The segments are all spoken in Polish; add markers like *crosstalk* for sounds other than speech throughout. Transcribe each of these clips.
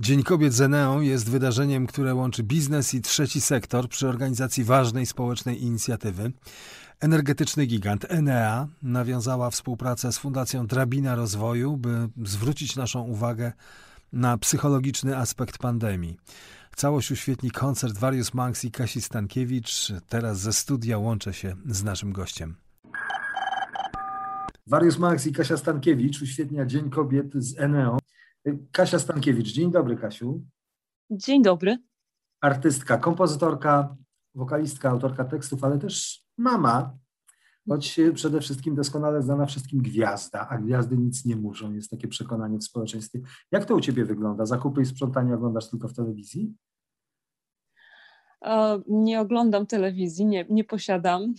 Dzień Kobiet z Eneą jest wydarzeniem, które łączy biznes i trzeci sektor przy organizacji ważnej społecznej inicjatywy. Energetyczny gigant Enea nawiązała współpracę z Fundacją Drabina Rozwoju, by zwrócić naszą uwagę na psychologiczny aspekt pandemii. Całość uświetni koncert Various Monks i Kasi Stankiewicz. Teraz ze studia łączę się z naszym gościem. Various Monks i Kasia Stankiewicz uświetnia Dzień Kobiet z Eneo. Kasia Stankiewicz. Dzień dobry, Kasiu. Dzień dobry. Artystka, kompozytorka, wokalistka, autorka tekstów, ale też mama, choć przede wszystkim doskonale znana wszystkim gwiazda, a gwiazdy nic nie muszą, jest takie przekonanie w społeczeństwie. Jak to u Ciebie wygląda? Zakupy i sprzątanie oglądasz tylko w telewizji? Nie oglądam telewizji, nie, nie posiadam.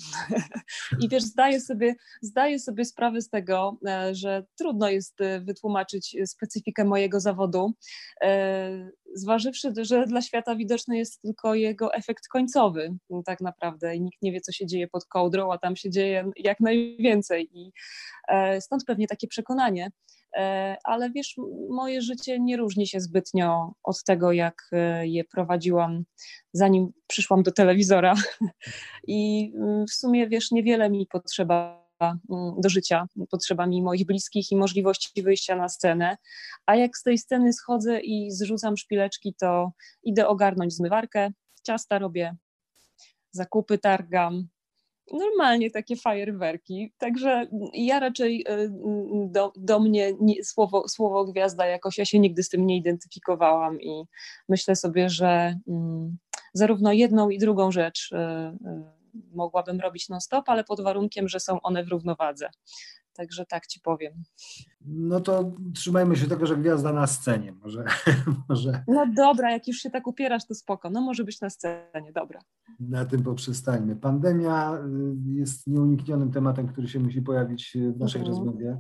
*laughs* I wiesz, zdaję sobie, zdaję sobie sprawę z tego, e, że trudno jest e, wytłumaczyć specyfikę mojego zawodu, e, zważywszy, że dla świata widoczny jest tylko jego efekt końcowy, tak naprawdę. I nikt nie wie, co się dzieje pod kołdrą, a tam się dzieje jak najwięcej. I stąd pewnie takie przekonanie. Ale wiesz, moje życie nie różni się zbytnio od tego, jak je prowadziłam zanim przyszłam do telewizora. *laughs* I mm, w sumie, wiesz, niewiele mi potrzeba mm, do życia, potrzeba mi moich bliskich i możliwości wyjścia na scenę. A jak z tej sceny schodzę i zrzucam szpileczki, to idę ogarnąć zmywarkę, ciasta robię, zakupy targam, normalnie takie fajerwerki. Także ja raczej y, do, do mnie nie, słowo, słowo gwiazda jakoś, ja się nigdy z tym nie identyfikowałam i myślę sobie, że mm, zarówno jedną i drugą rzecz y, y, mogłabym robić non-stop, ale pod warunkiem, że są one w równowadze. Także tak ci powiem. No to trzymajmy się tego, że gwiazda na scenie. Może, *laughs* może. No dobra, jak już się tak upierasz, to spoko. No może być na scenie, dobra. Na tym poprzestańmy. Pandemia y, jest nieuniknionym tematem, który się musi pojawić w naszej mhm. rozmowie.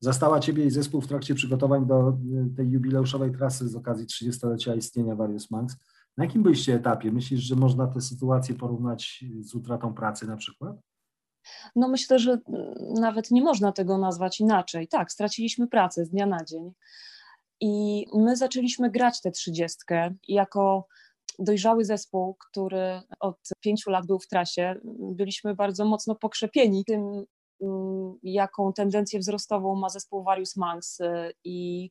Zastała Ciebie i zespół w trakcie przygotowań do tej jubileuszowej trasy z okazji 30-lecia istnienia Various Monks. Na jakim byliście etapie? Myślisz, że można tę sytuację porównać z utratą pracy na przykład? No myślę, że nawet nie można tego nazwać inaczej. Tak, straciliśmy pracę z dnia na dzień. I my zaczęliśmy grać tę trzydziestkę jako dojrzały zespół, który od pięciu lat był w trasie. Byliśmy bardzo mocno pokrzepieni tym, jaką tendencję wzrostową ma zespół Various Monks y, i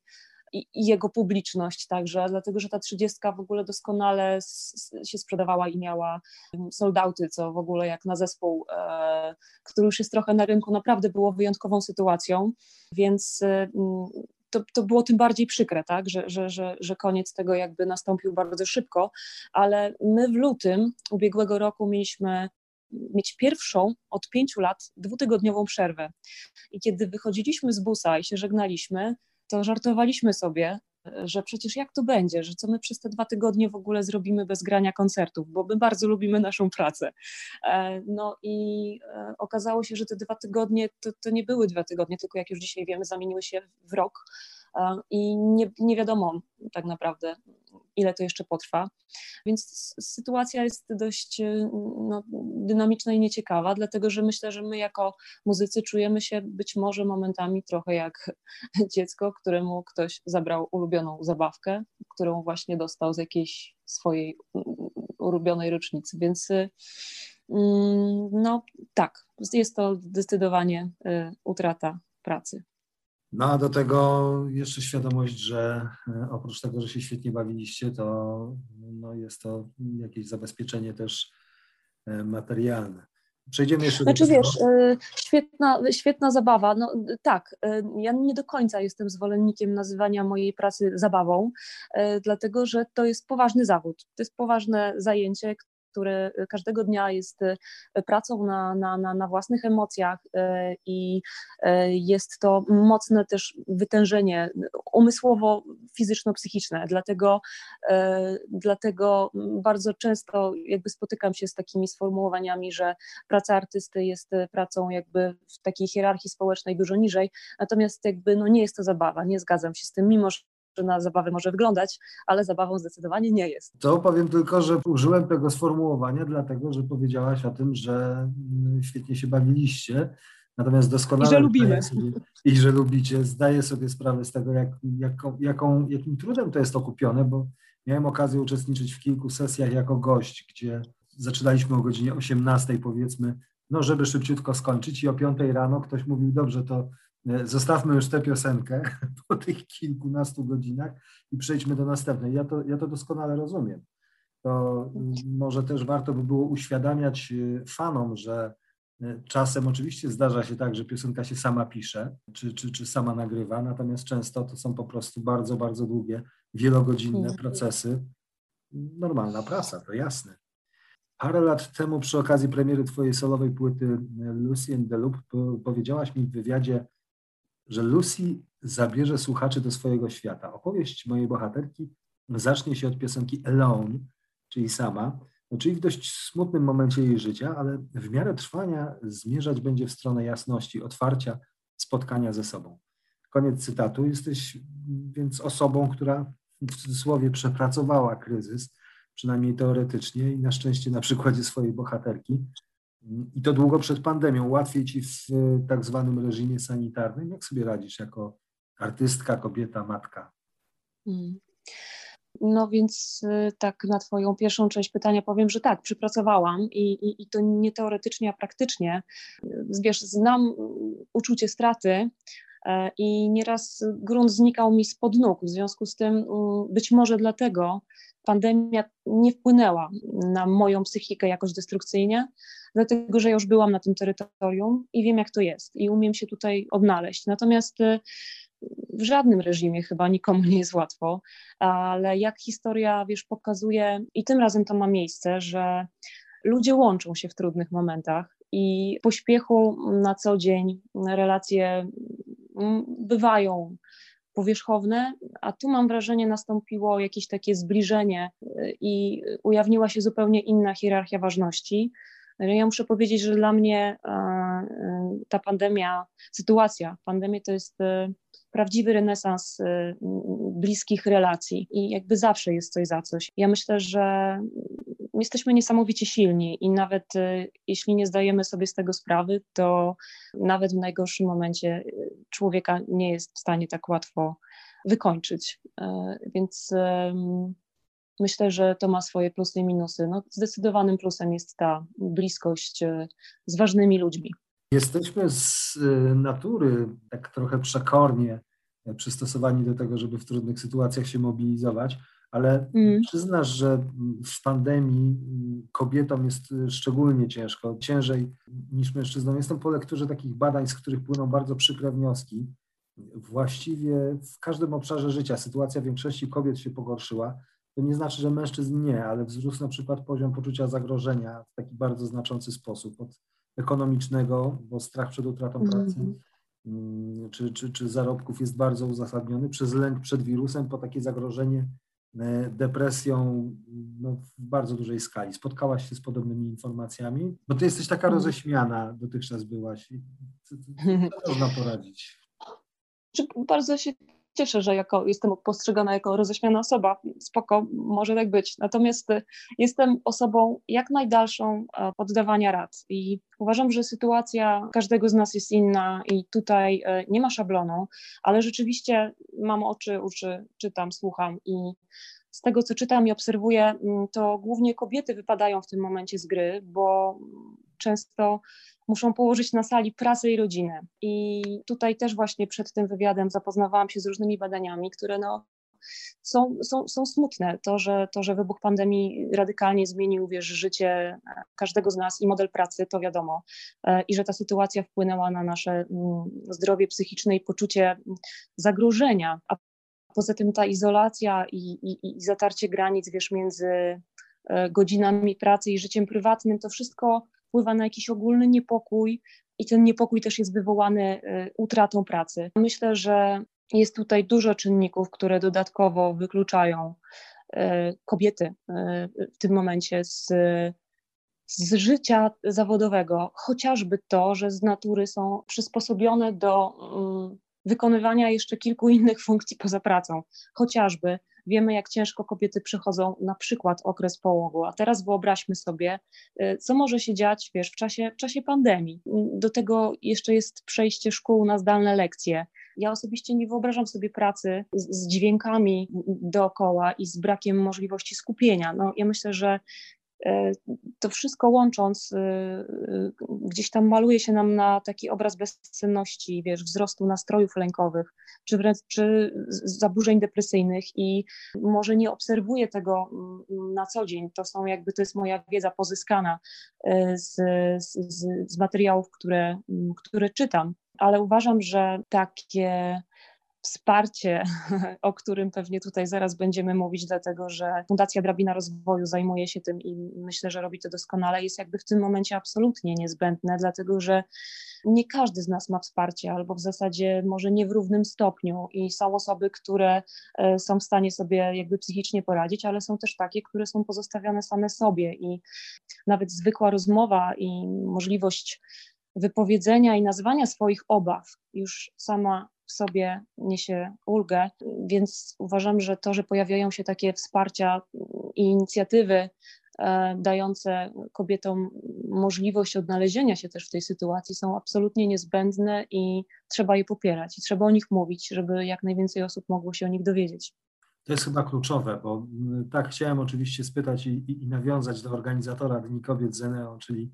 i, jego publiczność także, dlatego że ta trzydziestka w ogóle doskonale się sprzedawała i miała soldauty, co w ogóle jak na zespół, e, który już jest trochę na rynku, naprawdę było wyjątkową sytuacją, więc e, to, to było tym bardziej przykre, tak? że, że, że, że koniec tego jakby nastąpił bardzo szybko, ale my w lutym ubiegłego roku mieliśmy mieć pierwszą od pięciu lat dwutygodniową przerwę. I kiedy wychodziliśmy z busa i się żegnaliśmy, to żartowaliśmy sobie, że przecież jak to będzie, że co my przez te dwa tygodnie w ogóle zrobimy bez grania koncertów, bo my bardzo lubimy naszą pracę. E, no i e, okazało się, że te dwa tygodnie to, to nie były dwa tygodnie, tylko jak już dzisiaj wiemy, zamieniły się w rok e, i nie, nie wiadomo tak naprawdę, ile to jeszcze potrwa. Więc sytuacja jest dość y, no, dynamiczna i nieciekawa, dlatego że myślę, że my jako muzycy czujemy się być może momentami trochę jak *laughs* dziecko, któremu ktoś zabrał ulubioną zabawkę, którą właśnie dostał z jakiejś swojej ulubionej rocznicy. Więc y, mm, no tak, jest to zdecydowanie y, utrata pracy. No a do tego jeszcze świadomość, że e, oprócz tego, że się świetnie bawiliście, to no, jest to jakieś zabezpieczenie też e, materialne. Przejdziemy jeszcze znaczy, do wiesz, e, świetna, świetna zabawa. No, tak, ja nie do końca jestem zwolennikiem nazywania mojej pracy zabawą, dlatego że to jest poważny zawód. To jest poważne zajęcie, który każdego dnia jest e, pracą na, na, na, na własnych emocjach e, i jest to mocne też wytężenie umysłowo-fizyczno-psychiczne. Dlatego, dlatego bardzo często jakby spotykam się z takimi sformułowaniami, że praca artysty jest pracą jakby w takiej hierarchii społecznej dużo niżej, natomiast jakby no nie jest to zabawa, nie zgadzam się z tym, mimo że na zabawę może wyglądać, ale zabawą zdecydowanie nie jest. To powiem tylko, że użyłem tego sformułowania, dlatego że powiedziałaś o tym, że mm, świetnie się bawiliście. Natomiast doskonale. I że lubimy. Sobie, I że lubicie. Zdaję sobie sprawę z tego, jak, jaką, jaką, jakim trudem to jest okupione, bo miałem okazję uczestniczyć w kilku sesjach jako gość, gdzie zaczynaliśmy o godzinie 18, powiedzmy, no żeby szybciutko skończyć, i o 5 rano ktoś mówił: Dobrze, to zostawmy już tę piosenkę *laughs* po tych kilkunastu godzinach i przejdźmy do następnej. Ja to, ja to doskonale rozumiem. To może też warto by było uświadamiać e, fanom, że Czasem oczywiście zdarza się tak, że piosenka się sama pisze, czy, czy, czy sama nagrywa, natomiast często to są po prostu bardzo, bardzo długie, wielogodzinne mhm. procesy. Normalna prasa, to jasne. Parę lat temu przy okazji premiery twojej solowej płyty Lucy and the Loop powiedziałaś mi w wywiadzie, że Lucy zabierze słuchaczy do swojego świata. Opowieść mojej bohaterki zacznie się od piosenki Alone, czyli sama, no, czyli w dość smutnym momencie jej życia, ale w miarę trwania zmierzać będzie w stronę jasności, otwarcia, spotkania ze sobą. Koniec cytatu. Jesteś więc osobą, która w cudzysłowie przepracowała kryzys, przynajmniej teoretycznie i na szczęście na przykładzie swojej bohaterki. I to długo przed pandemią. Łatwiej ci w tak zwanym reżimie sanitarnym. Jak sobie radzisz jako artystka, kobieta, matka? Hmm. No więc y, tak na Twoją pierwszą część pytania powiem, że tak, przypracowałam i, i, i to nie teoretycznie, a praktycznie. Wiesz, znam uczucie straty e, i nieraz grunt znikał mi spod nóg. W związku z tym być może dlatego pandemia nie wpłynęła na moją psychikę jakoś destrukcyjnie, dlatego że już byłam na tym terytorium i wiem, jak to jest i umiem się tutaj odnaleźć. Natomiast y, w żadnym reżimie chyba nikomu nie jest łatwo, ale jak historia, wiesz, pokazuje, i tym razem to ma miejsce, że ludzie łączą się w trudnych momentach i pośpiechu na co dzień relacje mm, bywają powierzchowne, a tu mam wrażenie nastąpiło jakieś takie zbliżenie y, i ujawniła się zupełnie inna hierarchia ważności. Ja muszę powiedzieć, że dla mnie e, e, ta pandemia, sytuacja, pandemia to jest e, prawdziwy renesans bliskich relacji i jakby zawsze jest coś za coś. Ja myślę, że jesteśmy niesamowicie silni i nawet jeśli nie zdajemy sobie z tego sprawy, to nawet w najgorszym momencie człowieka nie jest w stanie tak łatwo wykończyć. Więc myślę, że to ma swoje plusy i minusy. No, zdecydowanym plusem jest ta bliskość e, z ważnymi ludźmi. Jesteśmy z e, natury tak trochę przekornie e, przystosowani do tego, żeby w trudnych sytuacjach się mobilizować, ale mm. przyznasz, że w pandemii kobietom jest szczególnie ciężko, ciężej niż mężczyznom. Jestem po lekturze takich badań, z których płyną bardzo przykre wnioski. Właściwie w każdym obszarze życia sytuacja większości kobiet się pogorszyła. To nie znaczy, że mężczyzn nie, ale wzrósł na przykład poziom poczucia zagrożenia w taki bardzo znaczący sposób, od ekonomicznego, bo strach przed utratą mhm. pracy mm, czy, czy, czy zarobków jest bardzo uzasadniony, przez lęk przed wirusem, po takie zagrożenie depresją no, w bardzo dużej skali. Spotkałaś się z podobnymi informacjami? Bo ty jesteś taka mhm. roześmiana, dotychczas byłaś. Co, co można poradzić? Bardzo się cieszę, że jako, jestem postrzegana jako roześmiana osoba, spoko, może tak być. Natomiast y, jestem osobą jak najdalszą e, poddawania rad i uważam, że sytuacja każdego z nas jest inna i tutaj e, nie ma szablonu, ale rzeczywiście mam oczy, uszy, czytam, słucham i z tego, co czytam i obserwuję, mm, to głównie kobiety wypadają w tym momencie z gry, bo często muszą położyć na sali pracę i rodzinę. I tutaj też właśnie przed tym wywiadem zapoznawałam się z różnymi badaniami, które no, są, są, są smutne. To że, to, że wybuch pandemii radykalnie zmienił wiesz, życie każdego z nas i model pracy, to wiadomo. E, I że ta sytuacja wpłynęła na nasze mm, zdrowie psychiczne i poczucie zagrożenia. A poza tym ta izolacja i, i, i zatarcie granic wiesz, między e, godzinami pracy i życiem prywatnym, to wszystko wpływa na jakiś ogólny niepokój i ten niepokój też jest wywołany y, utratą pracy. Myślę, że jest tutaj dużo czynników, które dodatkowo wykluczają y, kobiety y, w tym momencie z, z życia zawodowego, chociażby to, że z natury są przysposobione do wykonywania jeszcze kilku innych funkcji poza pracą, chociażby wiemy, jak ciężko kobiety przechodzą na przykład okres połogu, a teraz wyobraźmy sobie, y, co może się dziać, wiesz, w czasie, w czasie pandemii. Do tego jeszcze jest przejście szkół na zdalne lekcje. Ja osobiście nie wyobrażam sobie pracy z, z dźwiękami dookoła i z brakiem możliwości skupienia. No, ja myślę, że to wszystko łącząc, e, e, gdzieś tam maluje się nam na taki obraz bezcenności, wiesz, wzrostu nastrojów lękowych, czy wręcz czy zaburzeń depresyjnych i może nie obserwuję tego mm, na co dzień. To są jakby, to jest moja wiedza pozyskana z, z, z materiałów, które, mm, które czytam, ale uważam, że takie wsparcie, *laughs* o którym pewnie tutaj zaraz będziemy mówić, dlatego że Fundacja Drabina Rozwoju zajmuje się tym i myślę, że robi to doskonale, jest jakby w tym momencie absolutnie niezbędne, dlatego że nie każdy z nas ma wsparcie, albo w zasadzie może nie w równym stopniu. I są osoby, które e, są w stanie sobie jakby psychicznie poradzić, ale są też takie, które są pozostawione same sobie. I nawet zwykła rozmowa i możliwość wypowiedzenia i nazwania swoich obaw już sama w sobie niesie ulgę, więc uważam, że to, że pojawiają się takie wsparcia i inicjatywy e, dające kobietom możliwość odnalezienia się też w tej sytuacji są absolutnie niezbędne i trzeba je popierać i trzeba o nich mówić, żeby jak najwięcej osób mogło się o nich dowiedzieć. To jest chyba kluczowe, bo mm, tak chciałem oczywiście spytać i, i, i nawiązać do organizatora Dni Kobiet Zeneo, czyli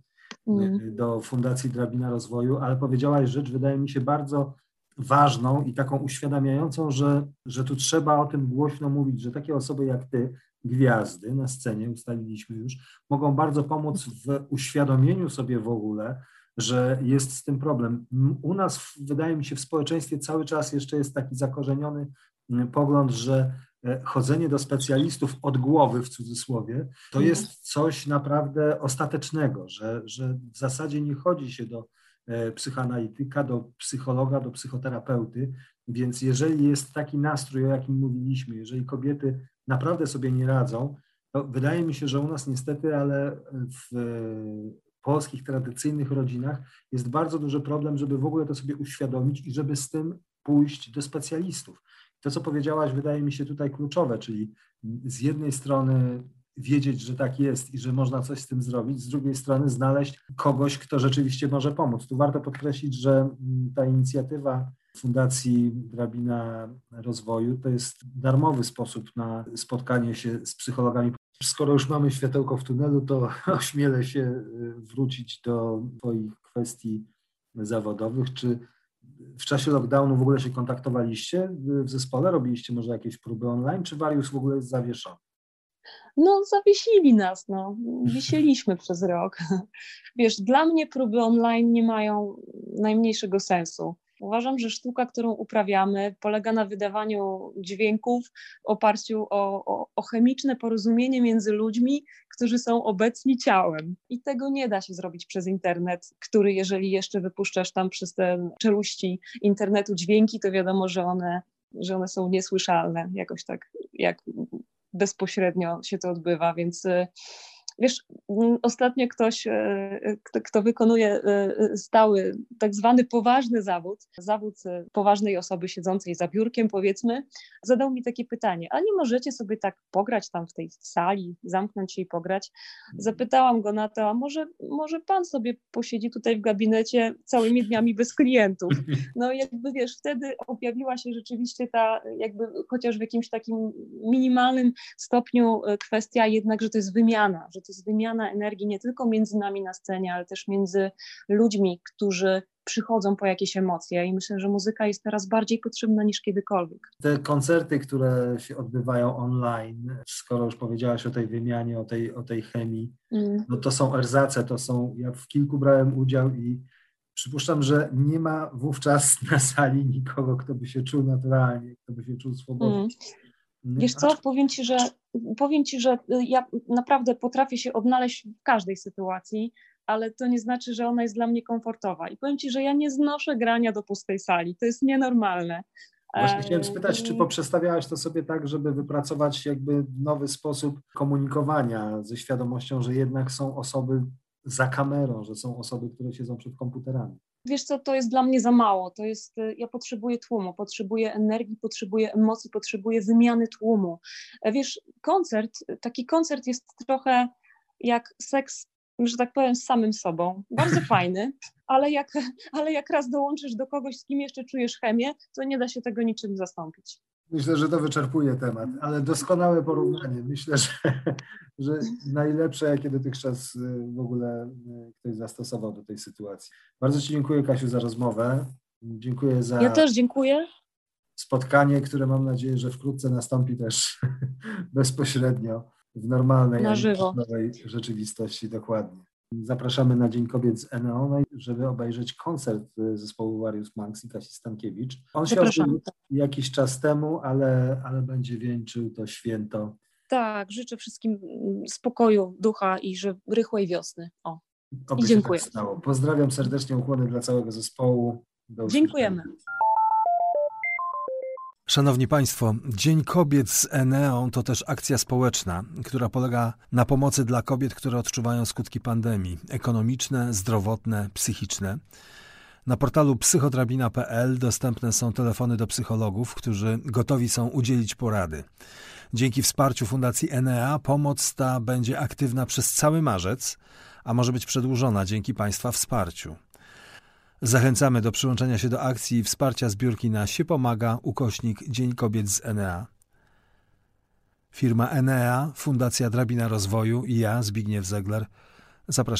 mm. do Fundacji Drabina Rozwoju, ale powiedziałaś rzecz, wydaje mi się, bardzo ważną i taką uświadamiającą, że, że tu trzeba o tym głośno mówić, że takie osoby jak ty, gwiazdy na scenie, ustaliliśmy już, mogą bardzo pomóc w uświadomieniu sobie w ogóle, że jest z tym problem. U nas, wydaje mi się, w społeczeństwie cały czas jeszcze jest taki zakorzeniony pogląd, że e, chodzenie do specjalistów od głowy, w cudzysłowie, to mhm. jest coś naprawdę ostatecznego, że, że w zasadzie nie chodzi się do psychoanalityka, do psychologa, do psychoterapeuty. Więc jeżeli jest taki nastrój, o jakim mówiliśmy, jeżeli kobiety naprawdę sobie nie radzą, to wydaje mi się, że u nas niestety, ale w polskich tradycyjnych rodzinach jest bardzo duży problem, żeby w ogóle to sobie uświadomić i żeby z tym pójść do specjalistów. To, co powiedziałaś, wydaje mi się tutaj kluczowe, czyli z jednej strony wiedzieć, że tak jest i że można coś z tym zrobić, z drugiej strony znaleźć kogoś, kto rzeczywiście może pomóc. Tu warto podkreślić, że mm, ta inicjatywa Fundacji Drabina Rozwoju to jest darmowy sposób na spotkanie się z psychologami. Skoro już mamy światełko w tunelu, to *laughs* ośmielę się y, wrócić do Twoich kwestii zawodowych. Czy w czasie lockdownu w ogóle się kontaktowaliście w zespole? Robiliście może jakieś próby online, czy Warius w ogóle jest zawieszony? No zawiesili nas, no, wisieliśmy *laughs* przez rok. Wiesz, dla mnie próby online nie mają najmniejszego sensu. Uważam, że sztuka, którą uprawiamy, polega na wydawaniu dźwięków w oparciu o, o, o, chemiczne porozumienie między ludźmi, którzy są obecni ciałem. I tego nie da się zrobić przez internet, który, jeżeli jeszcze wypuszczasz tam przez te czeluści internetu dźwięki, to wiadomo, że one, że one są niesłyszalne, jakoś tak jak bezpośrednio się to odbywa, więc y, Wiesz, mm, ostatnio ktoś, e, kto, kto, wykonuje e, stały, tak zwany poważny zawód, zawód e, poważnej osoby siedzącej za biurkiem, powiedzmy, zadał mi takie pytanie, a nie możecie sobie tak pograć tam w tej sali, zamknąć się i pograć? Zapytałam go na to, a może, może pan sobie posiedzi tutaj w gabinecie całymi dniami bez klientów? *laughs* No jakby wiesz, wtedy objawiła się rzeczywiście ta, jakby chociaż w jakimś takim minimalnym stopniu kwestia jednak, że to jest wymiana, że to jest wymiana energii nie tylko między nami na scenie, ale też między ludźmi, którzy przychodzą po jakieś emocje i myślę, że muzyka jest teraz bardziej potrzebna niż kiedykolwiek. Te koncerty, które się odbywają online, skoro już powiedziałaś o tej wymianie, o tej, o tej chemii, mm. no to są erzace, to są, ja w kilku brałem udział i przypuszczam, że nie ma wówczas na sali nikogo, kto by się czuł naturalnie, kto by się czuł swobodnie. Mm. Wiesz co, powiem ci, że powiem ci, że ja naprawdę potrafię się odnaleźć w każdej sytuacji, ale to nie znaczy, że ona jest dla mnie komfortowa. I powiem ci, że ja nie znoszę grania do pustej sali. To jest nienormalne. Właśnie chciałem spytać, czy poprzestawiałaś to sobie tak, żeby wypracować jakby nowy sposób komunikowania ze świadomością, że jednak są osoby za kamerą, że są osoby, które siedzą przed komputerami? Wiesz co, to jest dla mnie za mało. To jest, y, ja potrzebuję tłumu, potrzebuję energii, potrzebuję emocji, potrzebuję wymiany tłumu. E, wiesz, koncert, taki koncert jest trochę jak seks, że tak powiem, z samym sobą. Bardzo *laughs* fajny, ale jak, ale jak raz dołączysz do kogoś, z kim jeszcze czujesz chemię, to nie da się tego niczym zastąpić. Myślę, że to wyczerpuje temat, ale doskonałe porównanie. Myślę, że, że najlepsze, jakie dotychczas y, w ogóle y, ktoś zastosował do tej sytuacji. Bardzo Ci dziękuję, Kasiu, za rozmowę. Dziękuję za. Ja też dziękuję. Spotkanie, które mam nadzieję, że wkrótce nastąpi też *laughs* bezpośrednio w normalnej, Na żywo. nowej rzeczywistości. Dokładnie. Zapraszamy na Dzień Kobiet z Eneon, żeby obejrzeć koncert y, zespołu Warius Manx i Kasi Stankiewicz. On się odbył jakiś czas temu, ale, ale będzie wieńczył to święto. Tak, życzę wszystkim mm, spokoju ducha i że rychłej wiosny. O, Oby I się dziękuję. Tak stało. Pozdrawiam serdecznie, ukłony dla całego zespołu. Do dziękujemy. Szanowni Państwo, Dzień Kobiet z Eneą to też akcja społeczna, która polega na pomocy dla kobiet, które odczuwają skutki pandemii ekonomiczne, zdrowotne, psychiczne. Na portalu psychodrabina.pl dostępne są telefony do psychologów, którzy gotowi są udzielić porady. Dzięki wsparciu Fundacji Enea pomoc ta będzie aktywna przez cały marzec, a może być przedłużona dzięki Państwa wsparciu. Zachęcamy do przyłączenia się do akcji i wsparcia zbiórki na się pomaga ukośnik Dzień Kobiet z Enea. Firma Enea, Fundacja Drabina Rozwoju i ja, Zbigniew Zegler, zapraszamy.